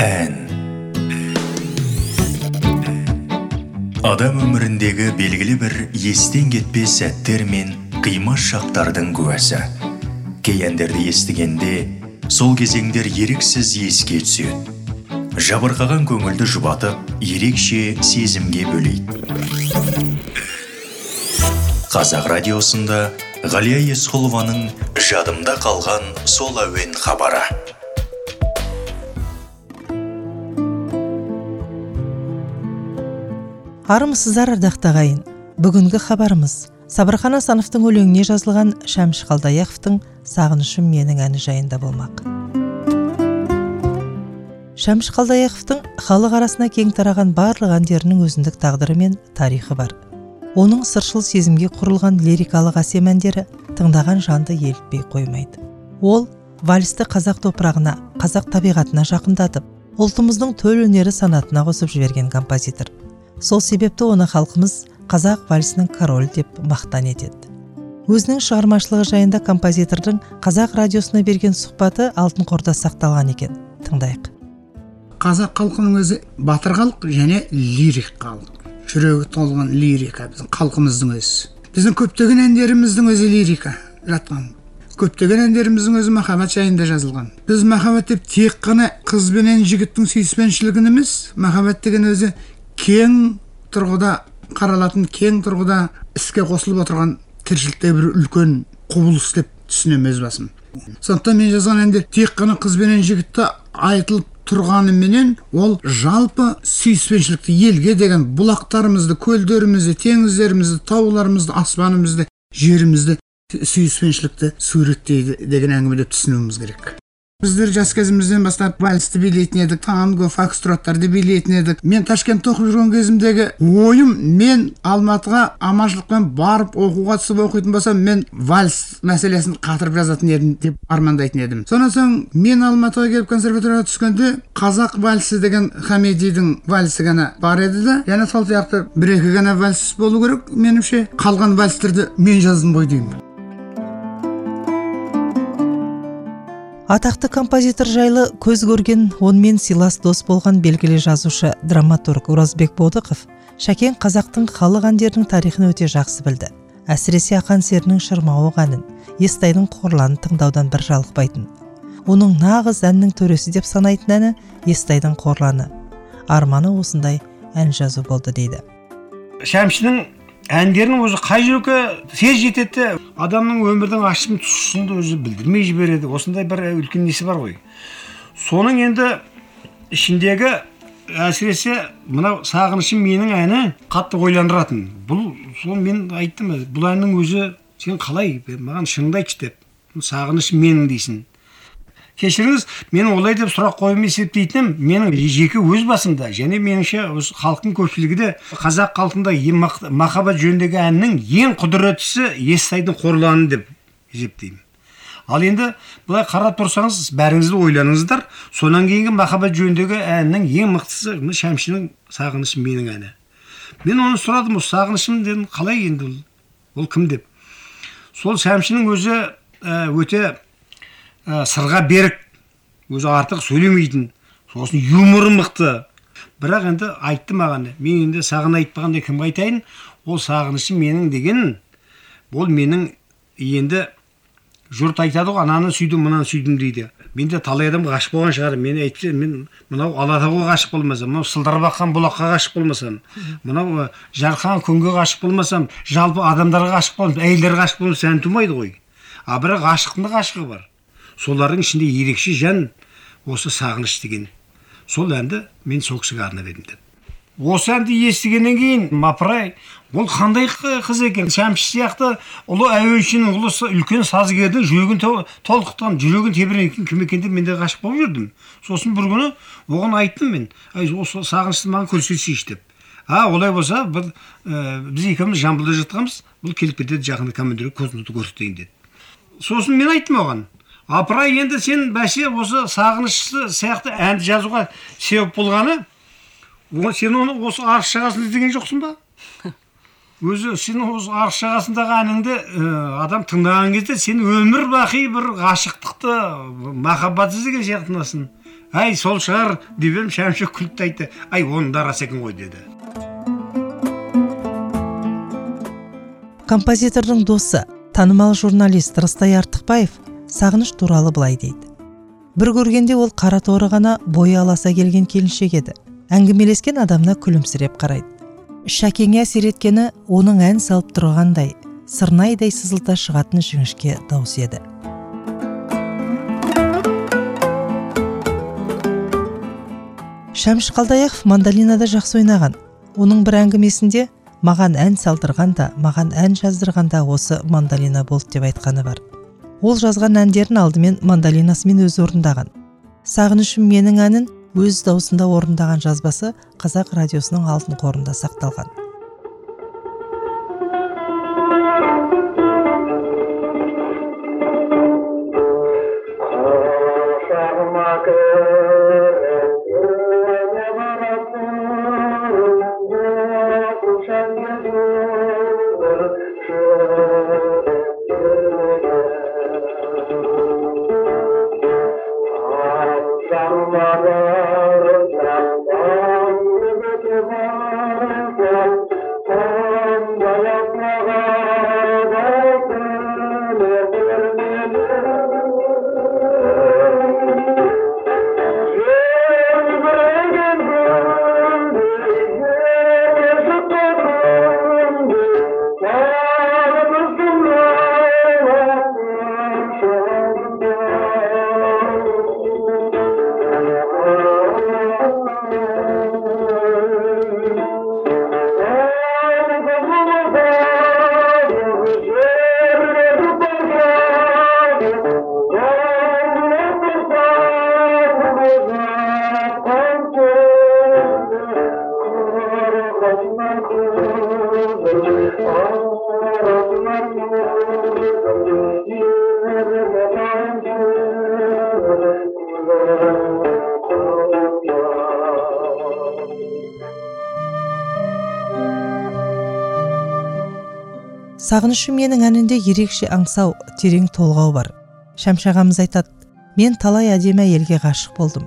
ән адам өміріндегі белгілі бір естен кетпес сәттер мен қимас шақтардың куәсі. Кей әндерді естігенде сол кезеңдер еріксіз еске түседі. Жабырқаған көңілді жұбатып ерекше сезімге бөлейді. Қазақ радиосында ғалия есқұлованың жадымда қалған сол әуен хабары. Армысыздар ардақты ағайын. Бүгінгі хабарымыз. Сабырхан асановтың өлеңіне жазылған шәмші қалдаяқовтың сағынышым менің әні жайында болмақ. Шәмші қалдаяқовтың халық арасына кең тараған барлық әндерінің өзіндік тағдыры мен тарихы бар. Оның сыршыл сезімге құрылған лирикалық әсем әндері тыңдаған жанды елітпей қоймайды. Ол вальсті қазақ топырағына қазақ табиғатына жақындатып ұлтымыздың төл өнері санатына қосып жіберген композитор. Сол себепті оны халқымыз қазақ вальсінің королі деп мақтан етеді. Өзінің шығармашылығы жайында композитордың қазақ радиосына берген сұхбаты алтын қорда сақталған екен. Тыңдайық. Қазақ халқының өзі батыр халық және лирик халық. Жүрегі толған лирика біздің халқымыздың өзі. Біздің көптеген әндеріміздің өзі лирика жатқан. Көптеген әндеріміздің өзі махаббат жайында жазылған. Біз махаббат деп тек қана қыз бенен жігіттің сүйіспеншілігін емес махаббат деген өзі кең тұрғыда қаралатын кең тұрғыда іске қосылып отырған тіршілікте бір үлкен құбылыс деп түсінемін өз басым. Сондықтан мен жазған әндер тек қана қыз бенен жігітті айтылып тұрғаныменен ол жалпы сүйіспеншілікті елге деген бұлақтарымызды көлдерімізді теңіздерімізді тауларымызды аспанымызды жерімізді сүйіспеншілікті суреттейді деген әңгіме деп түсінуіміз керек. Біздер жас кезімізден бастап вальсті билейтін едік танго фокстроттарды билейтін едік мен ташкентте оқып жүрген кезімдегі ойым мен алматыға аманшылықпен барып оқуға түсіп оқитын болсам мен вальс мәселесін қатырып жазатын едім деп армандайтын едім сонан соң мен алматыға келіп консерваторияға түскенде қазақ вальсі деген хамедидің вальсі ғана бар еді да және сол сияқты бір екі ғана вальс болу керек меніңше қалған вальстерді мен жаздым ғой деймін атақты композитор жайлы көз көрген онымен сыйлас дос болған белгілі жазушы драматург оразбек бодықов шәкен қазақтың халық әндерінің тарихын өте жақсы білді. Әсіресе ақан серінің шырмауық әнін естайдың қорланын тыңдаудан бір жалықпайтын. Оның нағыз әннің төресі деп санайтын әні естайдың қорланы. Арманы осындай ән жазу болды дейді. Шәмшінің әндерінің өзі қай жүрекке тез жетеді? Адамның өмірдің ащы тұщысын да өзі білдірмей жібереді. Осындай бір үлкен несі бар ғой. Соның енді ішіндегі әсіресе мынау сағынышым менің әні қатты ойландыратын. Бұл сол мен айттым бұл әннің өзі сен қалай маған шыныңды айтшы деп. Сағынышым менің дейсің. Кешіріңіз мен олай деп сұрақ қойып есептейтінім менің жеке өз басымда және меніңше осы халықтың көпшілігі де қазақ халқында махаббат жөніндегі әннің ең құдіреттісі естайдың қорланы деп есептеймін. Ал енді былай қарап тұрсаңыз бәріңіз де ойланыңыздар содан кейінгі махаббат жөніндегі әннің ең мықтысы шәмшінің сағынышым менің әні. Мен оны сұрадым осы сағынышым дедім қалай енді ол ол кім? деп. Сол шәмшінің өзі өте ә, сырға берік өзі артық сөйлемейтін. Сосын юморы мықты бірақ енді айтты маған. Мен енді саған айтпағанда кімге айтайын? Ол сағынышым менің деген. Ол менің енді жұрт айтады ғой ананы сүйдім мынаны сүйдім дейді. Мен де талай адам ғашық болған шығар. Мен әйтпесе мен мынау алатауға ғашық болмасам мынау сылдырап бұлаққа ғашық болмасам мынау жарқыраған күнге ғашық болмасам жалпы адамдарға ғашық болмасам әйелдерге ғашық болмасам ән тумайды ғой а бірақ ғашықтың да ғашығы бар. Солардың ішінде ерекше жан осы сағыныш деген. Сол әнді мен сол кісіге арнап едім деп осы әнді естігеннен кейін мапырай бұл қандай қыз екен? Шәмші сияқты ұлы әуеншінің ұлы үлкен сазгердің жүрегін толқытқан жүрегін тебіренткен кім екен деп мен де ғашық болып жүрдім. Сосын бір күні оған айттым мен ай осы сағынышты маған көрсетсейші деп. А олай болса бір ә, біз екеуміз жамбылда жатқанбыз бұл келіп кетеді жақында командирге көзімді көрсетейін деді. Сосын мен айттым оған апырай енді сен бәсе осы сағынышты сияқты әнді жазуға себеп болғаны сен оны осы арыс жағасын іздеген жоқсың ба? Өзі сен осы арыс жағасындағы әніңді ә, адам тыңдаған кезде сен өмір бақи бір ғашықтықты махаббат іздеген сияқтанасың әй сол шығар деп едім шәмші күліп те айтты. Әй оның да рас екен ғой деді. Композитордың досы танымал журналист рыстай артықбаев сағыныш туралы былай дейді. Бір көргенде ол қара торы ғана бойы аласа келген келіншек еді. Әңгімелескен адамына күлімсіреп қарайды. Шәкеңе әсер еткені оның ән салып тұрғандай сырнайдай сызылта шығатын жіңішке дауыс еді. Шәмші қалдаяқов мандолинада жақсы ойнаған. Оның бір әңгімесінде маған ән салдырған да маған ән жаздырған да осы мандолина болды деп айтқаны бар. Ол жазған әндерін алдымен мандолинасымен өзі орындаған. Сағынышым менің әнін өз даусында орындаған жазбасы қазақ радиосының алтын қорында сақталған. Сағынышым менің әнінде ерекше аңсау терең толғау бар. Шәмші ағамыз айтады мен талай әдемі әйелге ғашық болдым.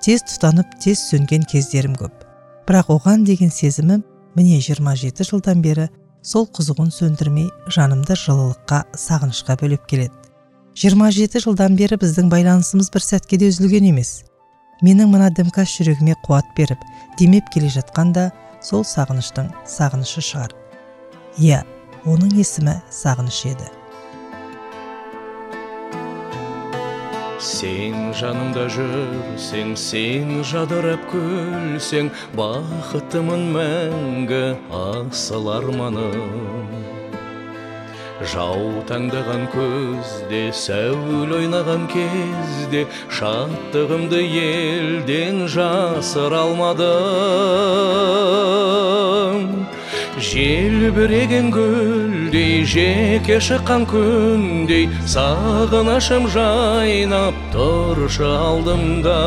Тез тұтанып тез сөнген кездерім көп. Бірақ оған деген сезімім міне 27 жылдан бері сол қызығын сөндірмей жанымды жылылыққа сағынышқа бөлеп келеді. 27 жылдан бері біздің байланысымыз бір сәтке де үзілген емес. Менің мына дімкәс жүрегіме қуат беріп демеп келе жатқан да сол сағыныштың сағынышы шығар иә оның есімі сағыныш еді. Сен жанымда жүрсең сен жадырап күлсең бақыттымын мәңгі асыл арманым. Жаутаңдаған көзде сәуле ойнаған кезде шаттығымды елден жасыра алмадым. Желбіреген гүлдей жеке шыққан күндей сағынышым жайнап тұршы алдымда.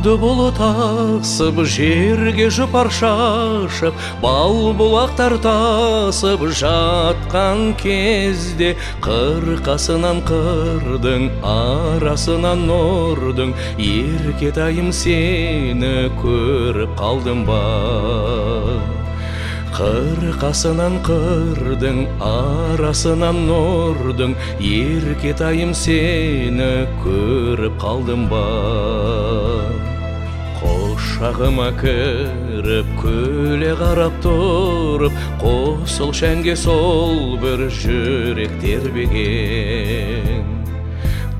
Тауды бұлыт асып жерге жұпар шашып бал бұлақтар тасып жатқан кезде қырқасынан қырдың арасынан нұрдың еркетайым сені көріп қалдым ба. Қырқасынан қырдың арасынан нұрдың еркетайым сені көріп қалдым ба. Құшағыма кіріп күле қарап тұрып қосыл шәнге сол бір жүрек тербеген.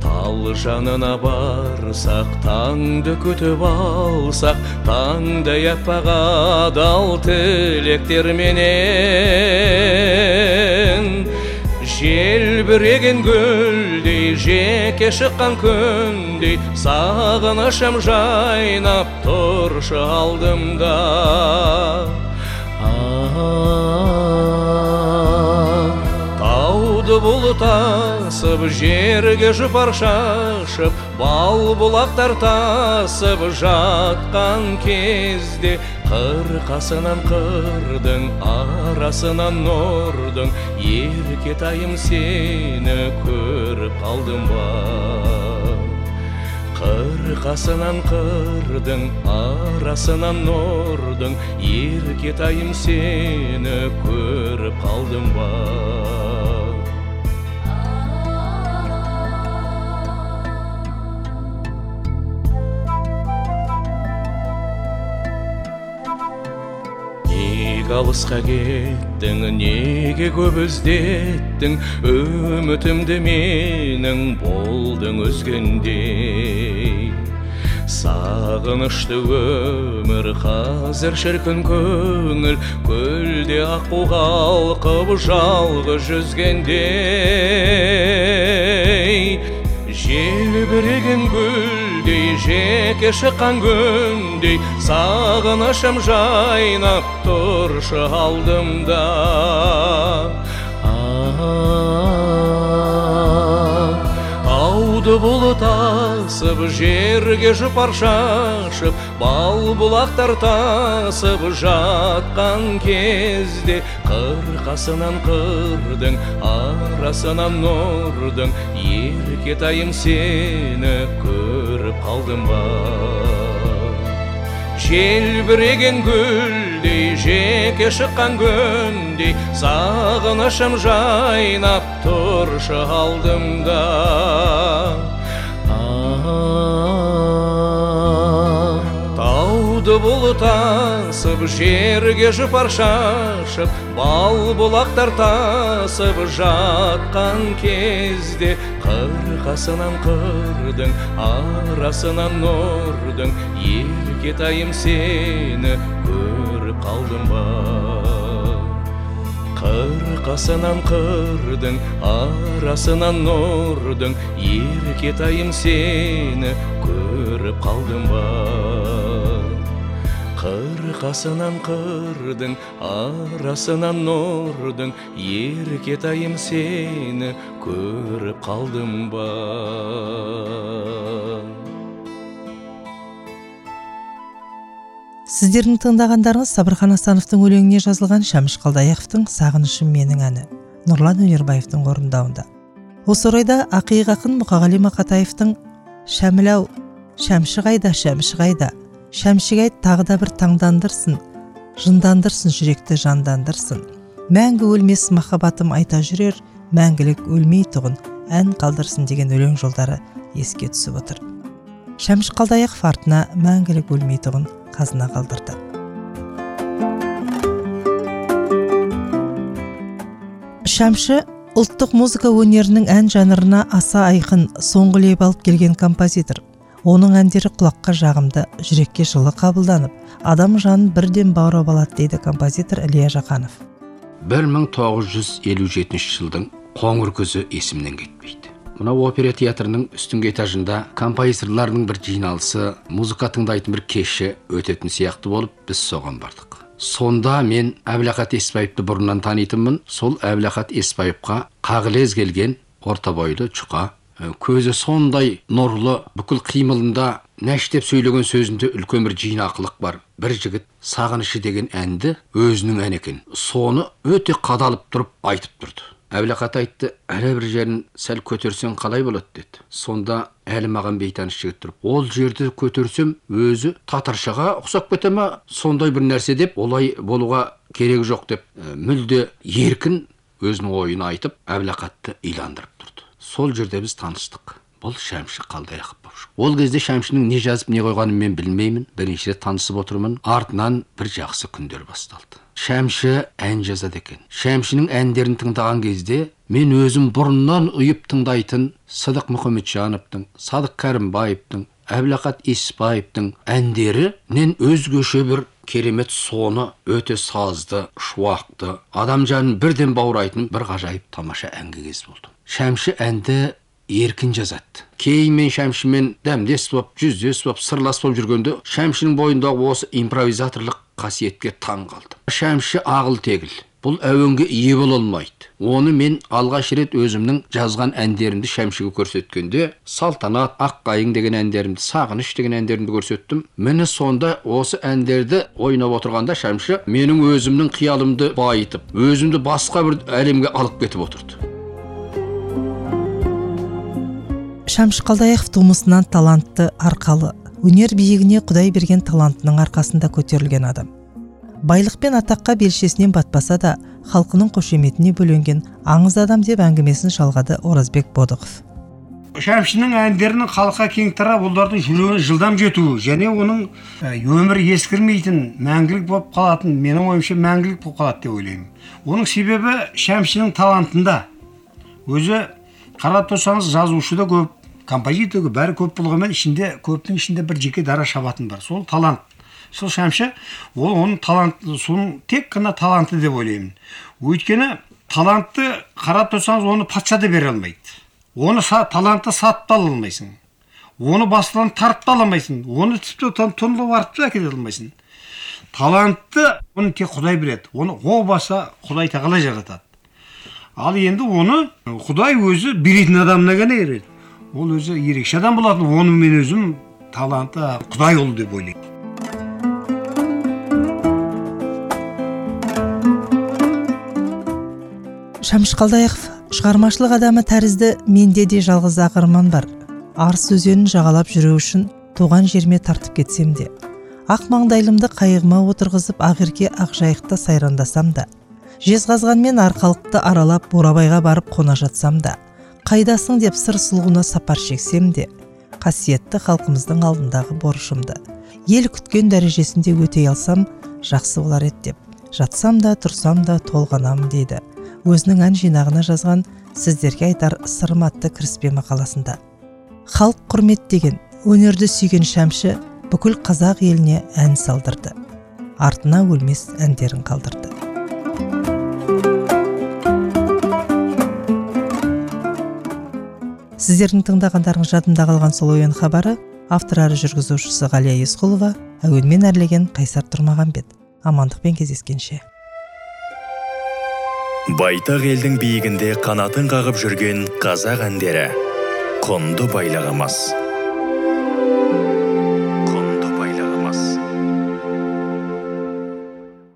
Тал жанына барсақ таңды күтіп алсақ таңдай аппақ адал тілектерменен. Желбіреген гүлдей жеке шыққан күндей сағынышым жайнап тұршы алдымда. Тауды алды бұлт асып жерге жұпар шашып бал бұлақтар тасып жатқан кезде қырқасынан қырдың арасынан нұрдың еркетайым сені көріп қалдым ба? Қырқасынан қырдың арасынан нұрдың еркетайым сені көріп қалдым ба? Алысқа кеттің неге көп іздеттің? Үмітімді менің болдың өзгендей сағынышты өмір қазір шіркін көңіл көлде аққу қалқып жалғыз жүзгендей желбіреген гүлдей жеке шыққан күндей сағынышым жайнап тұршы алдымда. Тауды бұлт асып жерге жұпар шашып бал бұлақтар тасып жатқан кезде қырқасынан қырдың арасынан нұрдың. Еркетайым сені көріп қалдым ба? Желбіреген гүлдей жеке шыққан күндей сағынышым жайнап тұршы алдымда. Бұлт асып жерге жұпар шашып бал бұлақтар тасып жатқан кезде қырқасынан қырдың арасынан нұрдың еркетайым сені көріп қалдым ба қырқасынан қырдың арасынан нұрдың еркетайым сені көріп қалдым ба қырқасынан қырдың арасынан нұрдың еркетайым сені көріп қалдым ба сіздердің тыңдағандарыңыз сабырхан асановтың өлеңіне жазылған шәміш қалдаяқовтың сағынышым менің әні нұрлан өнербаевтың орындауында. Осы орайда ақиық ақын мұқағали мақатаевтың шәміл ау шәмші қайда шәмші қайда? Шәмшіге айт тағы да бір таңдандырсын жындандырсын жүректі жандандырсын. Мәңгі өлмес махаббатым айта жүрер мәңгілік өлмей тұғын ән қалдырсын деген өлең жолдары еске түсіп отыр. Шәмші қалдаяқов артына мәңгілік өлмей тұғын қазына қалдырды. Шәмші ұлттық музыка өнерінің ән жанрына аса айқын соңғы леп алып келген композитор. Оның әндері құлаққа жағымды жүрекке жылы қабылданып адам жанын бірден баурап алады дейді композитор ілия жақанов. 1957 жылдың қоңыр күзі есімнен кетпейді. Мына опера театрының үстіңгі этажында композиторлардың бір жиналысы музыка тыңдайтын бір кеші өтетін сияқты болып біз соған бардық. Сонда мен әбілақат еспаевты бұрыннан танитынмын. Сол әбілақат еспаевқа қағілез келген орта бойлы жұқа көзі сондай нұрлы бүкіл қимылында нәштеп сөйлеген сөзінде үлкен бір жинақылық бар. Бір жігіт сағынышы деген әнді өзінің әні екен. Соны өте қадалып тұрып айтып тұрды. Әбілақат айтты әлі бір жерін сәл көтерсең қалай болады? деді. Сонда әлі маған бейтаныс жігіт тұрып ол жерді көтерсем өзі татаршаға ұқсап кете ма? Сондай бір нәрсе деп олай болуға керек жоқ деп ә, мүлде еркін өзінің ойын айтып әбілақатты иландырып сол жерде біз таныстық. Бұл шәмші қалдаяқов ол кезде шәмшінің не жазып не қойғанын мен білмеймін. Бірінші рет танысып отырмын. Артынан бір жақсы күндер басталды. Шәмші ән жазады екен. Шәмшінің әндерін тыңдаған кезде мен өзім бұрыннан ұйып тыңдайтын сыдық мұхамеджановтың садық кәрімбаевтың әбілақат еспаевтың әндерінен өзгеше бір керемет соны өте сазды шуақты адам жанын бірден баурайтын бір ғажайып тамаша әнге кез болдым шәмші әнді еркін жазады кейін мен шәмшімен дәмдес боп жүздес боп сырлас боп жүргенде шәмшінің бойындағы осы импровизаторлық қасиетке таң қалдым шәмші ағыл тегіл бұл әуенге ие бола алмайды оны мен алғаш рет өзімнің жазған әндерімді шәмшіге көрсеткенде салтанат аққайың деген әндерімді сағыныш деген әндерімді көрсеттім міне сонда осы әндерді ойнап отырғанда шәмші менің өзімнің қиялымды байытып өзімді басқа бір әлемге алып кетіп отырды шәмші қалдаяқов тумысынан талантты арқалы өнер биігіне құдай берген талантының арқасында көтерілген адам. Байлық пен атаққа белшесінен батпаса да халқының қошеметіне бөленген аңыз адам деп әңгімесін жалғады оразбек бодықов. Шәмшінің әндерінің халыққа кең тарап олардың жүрегіне жылдам жетуі және оның ә, өмірі ескірмейтін мәңгілік болып қалатын менің ойымша мәңгілік болып қалады деп ойлаймын. Оның себебі шәмшінің талантында. Өзі қарап тұрсаңыз жазушы да көп композитор бәрі көп болғанмен ішінде көптің ішінде бір жеке дара шабатын бар. Сол талант. Сол шәмші ол оның талант соның тек қана таланты деп ойлаймын. Өйткені талантты қарап тұрсаңыз оны патша да бере алмайды. Оны са, талантты сатып та ала алмайсың. Оны басынан тарып та ала алмайсың. Оны тіпті тонлап арып та әкете алмайсың. Талантты оны тек құдай біледі оны о баса құдай тағала жаратады. Ал енді оны құдай өзі беретін адамына ғана береді ол өзі ерекше адам болатын. Оны мен өзім таланты құдай ұлы деп ойлаймын. Шәмші қалдаяқов шығармашылық адамы тәрізді менде де жалғыз ақ арман бар. Арыс өзенін жағалап жүру үшін туған жеріме тартып кетсем де. Ақ маңдайлымды қайығыма отырғызып ақерке ақжайықта сайрандасам да жезқазғанмен арқалықты аралап бурабайға барып қона жатсам да қайдасың деп сыр сұлуына сапар шексем де қасиетті халқымыздың алдындағы борышымды ел күткен дәрежесінде өтей алсам жақсы болар еді деп жатсам да тұрсам да толғанам дейді. Өзінің ән жинағына жазған сіздерге айтар сырым атты кіріспе мақаласында. Халық құрметтеген өнерді сүйген шәмші бүкіл қазақ еліне ән салдырды. Артына өлмес әндерін қалдырды сіздердің тыңдағандарыңыз жадымда қалған сол ойын хабары автор әрі жүргізушісі ғалия есқұлова әуенмен әрлеген қайсар тұрмағанбет амандықпен кездескенше. Байтақ елдің биігінде қанатын қағып жүрген қазақ әндері. Құнды байлығымыз.